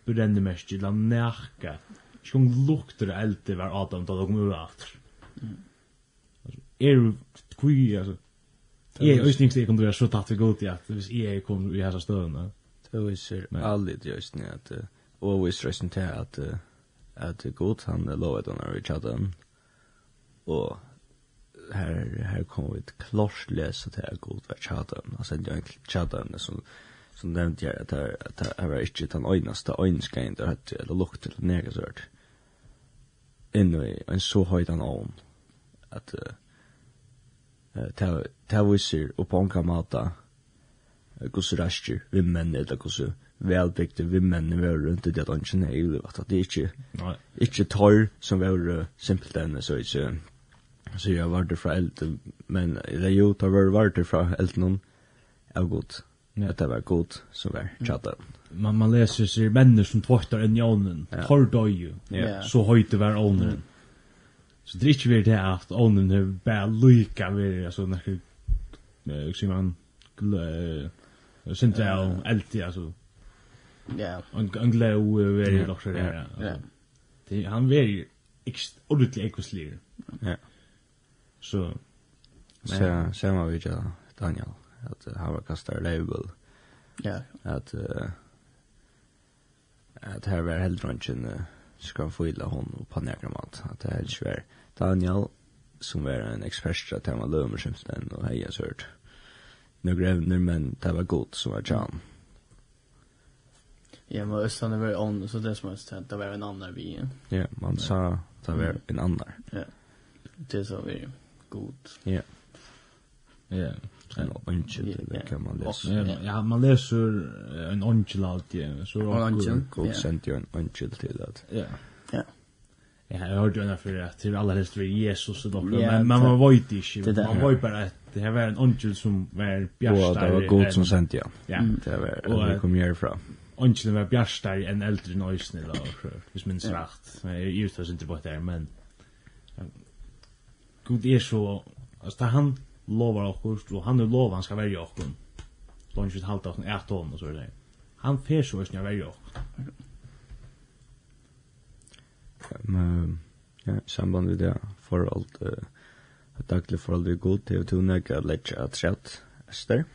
S1: brennemerske eller näka. Ikke hon lukter eld i hver Adam da de kom ur alt. Er kvi, altså, jeg er øystingstig jeg kom til være så tatt for godt i at hvis jeg kom i hans støvende.
S3: Det viser aldri just øystingstig at, og viser til at, at god han lovet han er i tjadan, og her her kommer vi til klart läsa till att god vart chatta alltså det är enkelt chatta som som nevnte jeg at det var ikke den øyneste øynskeien der hette, eller lukt eller negasørt, innu i en så høydan ovn, at det viser og på onka mata hvordan raster vimmenn, eller hvordan velbygde vimmenn i vore rundt det at ikke er i at det er ikke, ikke torr som vore simpelt enn, så ikke, så jeg var det fra elden, men det er jo, det var det fra elden, av godt,
S1: Ja.
S3: Att det var god, så var chatta.
S1: Man man leser sig människor som tvåttar en jonen.
S3: Ja.
S1: Tar då ju.
S3: Ja.
S1: Så höjt det var onen. Så det är inte värt det att onen är bara lika vid alltså när eh sig man central alltid alltså.
S4: Ja.
S1: Och en glow är
S3: det
S1: också där.
S3: Ja.
S1: Det han är ordentligt ekoslir.
S3: Ja.
S1: Så
S3: så ser man vi ju Daniel att han var kastar label.
S4: Ja.
S3: Att uh, att her var helt runt uh, ska få illa hon på näkramat At det är helt svär. Daniel som var en expert at han var lömerskymsten och heja sört. Några ävner men det var gott som var John.
S4: Ja, men Östan är väldigt on så det som helst att det var en annan vi.
S3: Ja, man sa det var en annan.
S4: Ja. Det sa vi god.
S3: Ja.
S1: Ja
S3: en onkel kan man läsa.
S1: Ja, man läser en onkel alltid. Så
S4: en
S3: onkel
S4: går
S3: sent ju en onkel till att.
S1: Ja.
S4: Ja.
S1: Jag har hört ju för att till alla helst för Jesus och
S4: dock
S1: men man var
S4: ju inte
S1: man var ju bara det här var en onkel som var bjärstar.
S3: Det var god som sent ja.
S1: Ja.
S3: Det var det kom ju
S1: från. Onkeln var bjärstar en äldre nöjsnä då för visst minns rätt. Jag är ju inte på det men Gud är så alltså han lovar okkur, og han er lovar han skal verja okkur. Långs ikke halta okkur et eit og så er det. Han fer så isni a verja okkur.
S3: Men, ja, samband við det forhold, uh, daglig forhold er god til å tunne ikke at letja at sjatt, Esther?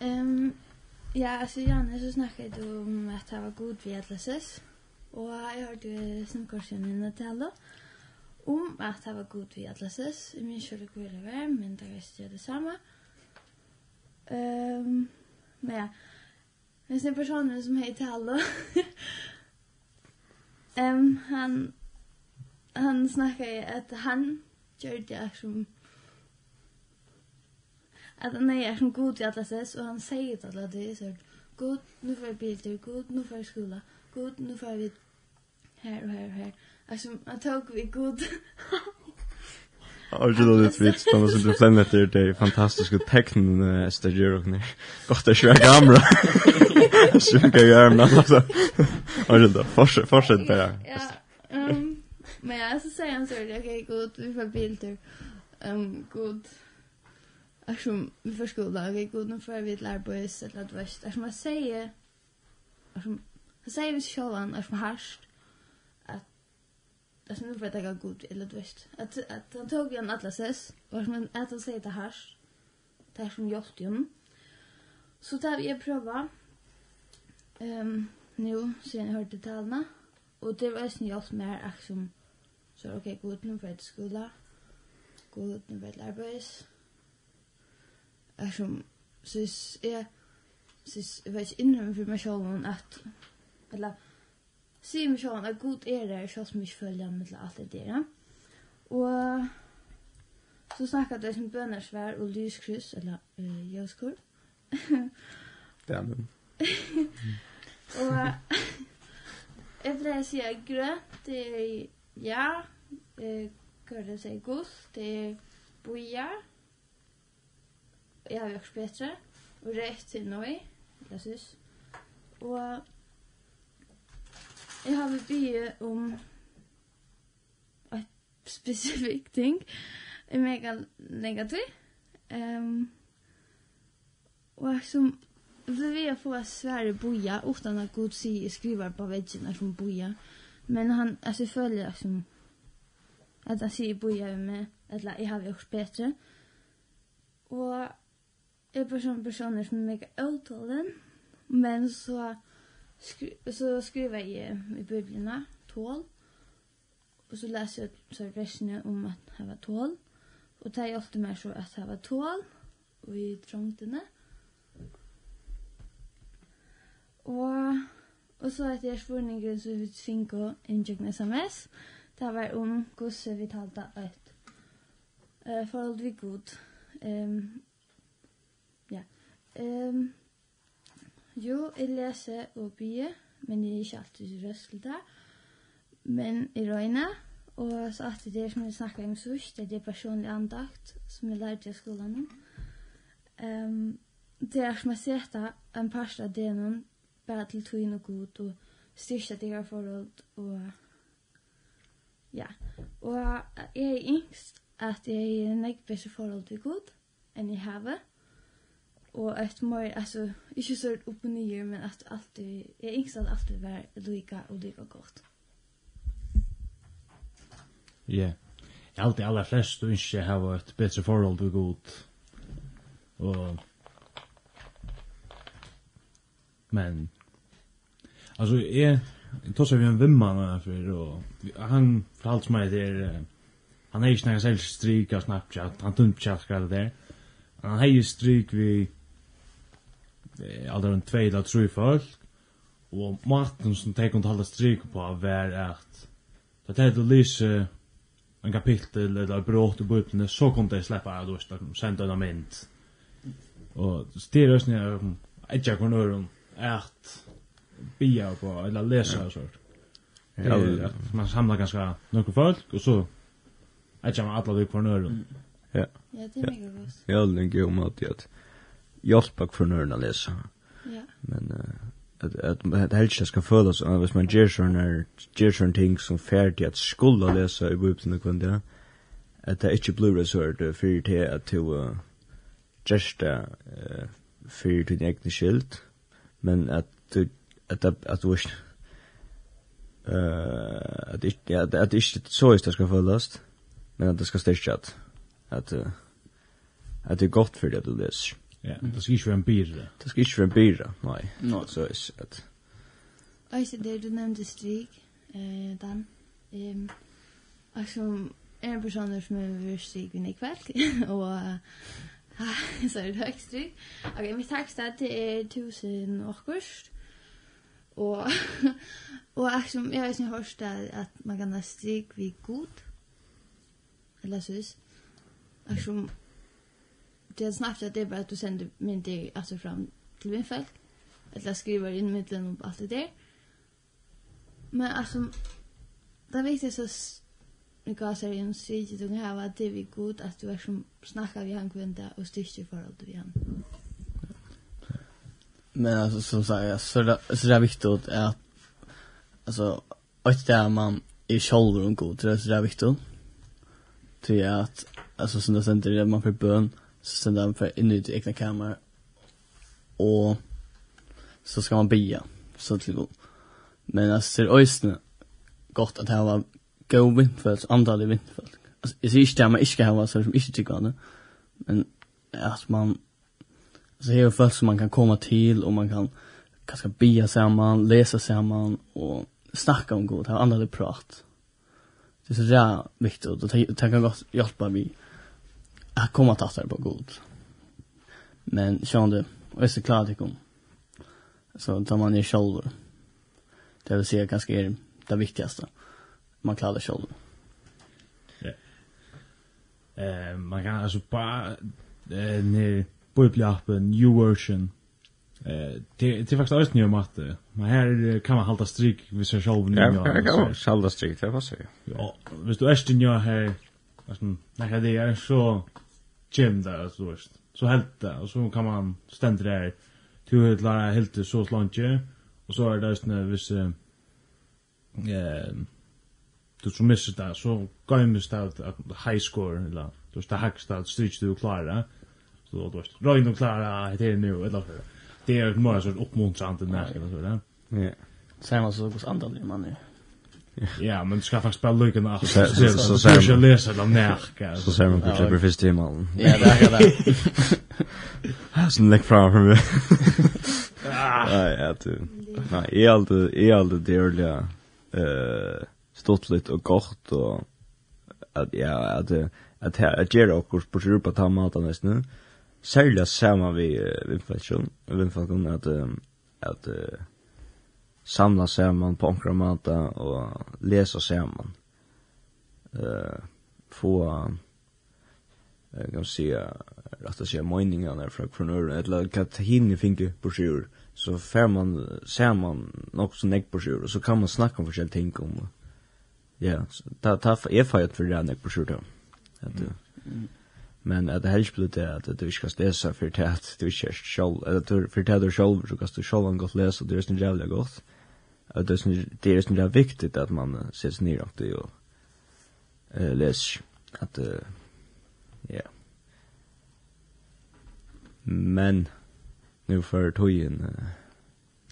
S6: Um, ja, altså, Janne, så snakket du om at jeg var god ved atleses, og jeg hørte jo samkorsjonen i Natello, og om at det var god vi atlases. Jeg minns ikke hvor det var, men da visste jeg det samme. Um, men ja, hvis det er personen som heter Hallo, um, han, han snakket i at han gjør det som at han er som god i atlases, og han sier til alle det, så god, nu får jeg bilder, god, nu får jeg skola, god, nu får jeg vidt her og her og her. Alltså jag tog vi god.
S3: Original det vet som var så planet där det fantastiska tecknen estagier och nej. Gott att svära gamla. Svära gamla alltså. Original
S6: fortsätt fortsätt bara. Men jag så säger han så det okej god vi får bilder. Ehm god. Alltså vi får skola okej god nu får vi ett lärbös eller att värst. Alltså man säger Alltså han säger vi själva annars med harsht alltså nu vet jag har god eller du vet att att han tog en atlases var som att han säger det här det här som gjort ju så där vi prova ehm nu sen jag hörde talna och det var ju jag mer att som så okej okay, god nu för att skola god nu för att arbeta är som så är så vet inte hur för mig själv att eller sier meg sånn at god er det, så som ikke følger med til alt det der. Og så snakket jeg som bønnersvær og lyskryss, eller uh, jøskur.
S3: det er min.
S6: og jeg pleier å si at grønt, det er ja, hva det sier god, det er boja, jeg har jo bedre, og rett til noe, jeg synes. Og Jeg har vi bygget om et spesifikt ting. Jeg er mega negativ. Um, og som vi få svære boja, utan at Gud sier skriver på veggene som boja. Men han, altså, jeg føler som at han sier boja med meg, eller jeg har gjort bedre. Og jeg er bare personer som er mega uttalen, men så skri så skriver jeg i bøblene tål. Og så leser jeg så versene om at det var tål. Og det er ofte mer så at det var tål og i trångtene. Og, og så etter jeg spørningen så vi tvinger inntjøkken sms. Det var om hvordan vi talte et uh, forhold vi god. Um, ja. Um, Jo, jeg leser og byer, men jeg er ikke alltid røskelta. Men jeg røyner, og så at det er som jeg snakker om sørst, det er personlig andakt som jeg lærte i skolen. Um, det er som jeg setter en parst av det noen, bare til tøyen og god, og styrke til jeg forhold, og ja. Og jeg er yngst at jeg er nekk bedre forhold til god enn jeg har og et mer altså, ikke så opp og nye, men att alltid jag inte att alltid var lika og lika godt.
S1: Ja. Yeah. Jag alltid aller flest och inte ha et bedre forhold til god. Og... men altså jeg tar seg vi en vimman for, og han förhålls mig där han er ikke snägg selv strik av Snapchat han tunt chat der. han har strik vi vid alla en tvei eller tre folk og maten som de kunne holde stryk på var att det hade lyse en kapittel eller brått i bibeln så kunne de slippe av då så sända en mynd och styrrösningar inte jag kunde om at bia på eller läsa og sånt
S3: Ja,
S1: man samlar ganska några folk og så er jag alla det på nörden. Ja.
S6: Ja, det er mycket godt.
S3: Ja, det är mycket gott hjelpe for nøren å lese.
S6: Ja.
S3: Men at at at helst skal føles av hvis man gjør sån här ger sån ting som ferdig at skulle lese i bubben och där. at det ikke blir så här för det att to just eh for din egen skilt men at du at at du eh att det at det ikke så ist det skal føles men at det skal ska at att at det er godt for det du leser
S1: Ja, men det skal ikke være en byrre.
S3: Det skal ikke være en bira, nei.
S4: Nei.
S3: Så er det
S6: at... Øyse, det du nevnte strik, eh, Dan. Um, altså, er en person som er ved stryk i kveld, og Uh, så er det høyt strik. Ok, mitt takstad det er tusen årkurst. Og, og altså, jeg har ikke hørt at at man kan ha strik vid god. Eller sånn. Altså, det Snapchat det är bara att du sänder myndigheter alltså fram till min fält. Att jag skriver in mittlen och allt det där. Men alltså det viktigaste så vi går så in så att du kan ha det vi god att du är som snackar vi han kvända och styrker för allt vi han.
S4: Men alltså som sagt så det så det är viktigt att alltså att det är man är själv och god det är så det är viktigt. Tror jag att alltså som det sänder det, man för bön så ständer han för in i det egna kammare och så ska man bia så till god. Men alltså det är ösne gott att ha go vindfält, andra vindfält. Alltså jag ser inte man inte ska ha så som inte tycker om det. Men att man så här folk som man kan komma till och man kan kanske bia samman, läsa samman och snacka om god, ha andra prat. Det är så där viktigt och det kan gott hjälpa mig jag kommer att ta på god. Men sjön du, och är så klar det kom. Så tar man ju själv. Det vill säga ganska är det viktigaste. Man klarar själv. Ja.
S1: Eh, man kan alltså bara eh ner bibelappen new version Eh, det det faktiskt också ny matte. men här kan man hålla stryk vid sig själv nu.
S3: Ja, jag kan hålla stryk det var så.
S1: Ja, visst du är det ju här alltså när det är så gym där så visst. Så helt det och så kan man stända där till ett lära helt så långt och så är det såna vissa eh du som missar det så går ju mest att high score eller då står hackst att stryk du klara. Så då då rör du klara det är nu eller för det är mer sånt uppmuntrande när så där.
S3: Ja.
S4: Sen alltså hos andra man nu.
S1: Ja, men du skal faktisk bara lykken av
S3: Så
S1: Så
S3: så
S1: jag
S3: läser
S1: dem
S3: närka.
S1: Så
S3: ser man på klipper Fist i malen
S4: Ja, det är det.
S3: Sen lägg fram för mig. Ja, ja, du. Nej, är allt är allt det ordliga. Eh, stottligt och gott och att ja, att att här att göra och på sig på ta tamatan nästan. Sälja samma vi inflation, inflation att att samla saman på onkra mata og lesa saman. Eh få jag kan se att det ser meningarna från från över eller kat hinne finke på sjur så fär man ser man också näck på sjur och så kan man snacka om olika ting om ja ta ta är fajt för det näck på sjur då men att det helst blir det att du ska läsa för det att du kör själv eller för det du själv så kan du själv gå läsa det är så jävla gott att det är det är snarare viktigt att man ser sig ner och och eh läs att ja. Men nu för tojen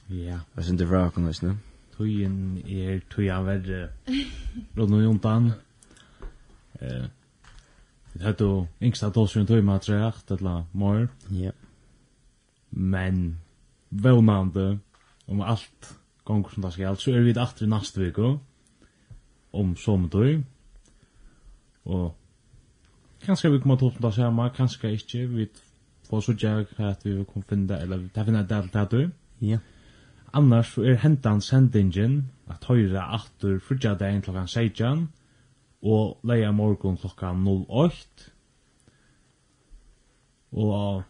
S1: ja.
S3: vad synd det var kan lyssna
S1: tøyen är tojan värre då nu jontan? Eh Det hade då yngsta dåsen tog med att eller mor
S3: Ja.
S1: Men, vånande, om allt gongur som det skal, så er vi etter i neste vik, om sommertøy, og kanskje vi kommer til å ta samme, kanskje ikke, vi får så gjerne hva vi kommer finne, eller vi tar finne et til.
S3: Ja.
S1: Annars så er hentan sendingen at høyre aftur frutja dagen klokkan 16 og leia morgon klokkan 08 og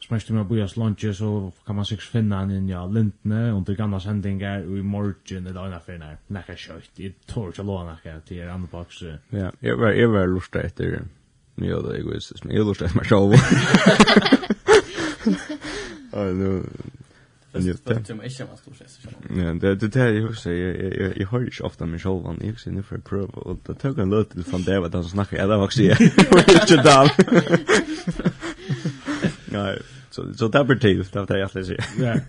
S1: Smørst med Bojas lunche så kan man sig finna han inn ja lintne under gamla sändningar och i morgon eller andra för när näka kött i torch och låna här till er andra box.
S3: Ja, jag var jag var lustig efter nu då jag visste men jag lustig mig själv. Ja, nu Men det
S4: är inte mycket man ska säga.
S3: Nej, det det här jag säger jag jag jag hör ju ofta mig själv när jag ser nu för prov och det tog en låt till från vad han snackar Ja, det var också. Jag är inte där. Nej, så så det blir tid var det jag läser.
S1: Ja.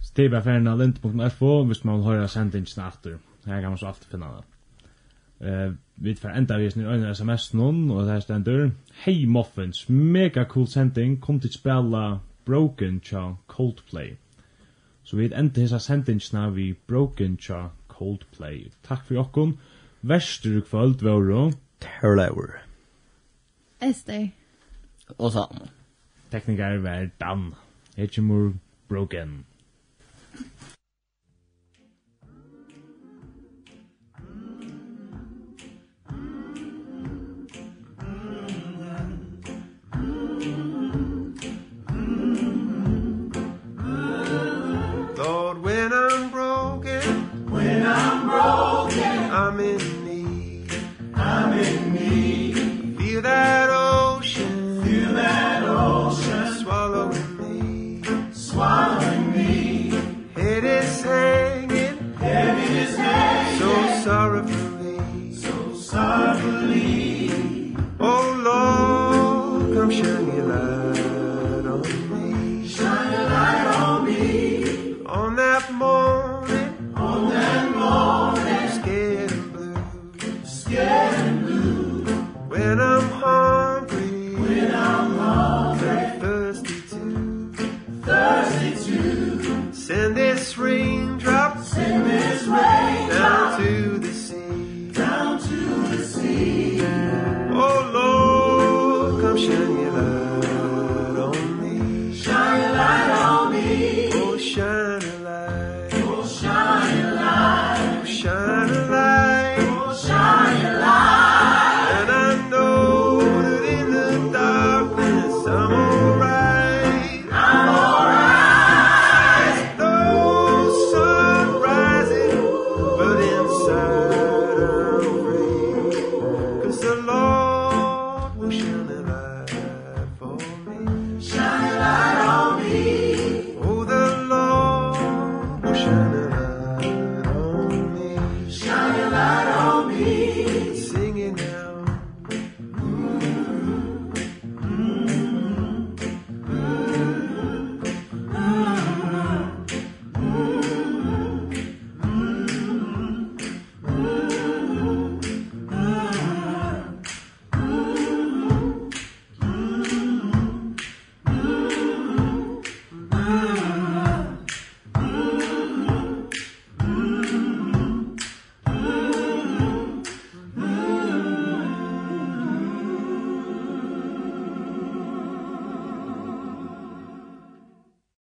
S1: Steva Fernand lint.fo, hvis man hører sendingen etter. Her kan man så alltid finne det. Eh, vi får enda vi snur øyne sms noen, og det her stender. Hei Muffins, mega cool sending, kom til spela Broken cha Coldplay. Så vi enda hisa sendingsna vi Broken cha Coldplay. Takk for jokken. Vester kvöld var då.
S3: Terror.
S6: Ester.
S4: Och så
S1: teknikar var Dan. Hechimur Broken.
S2: Lord, when I'm broken, when I'm broken, I'm in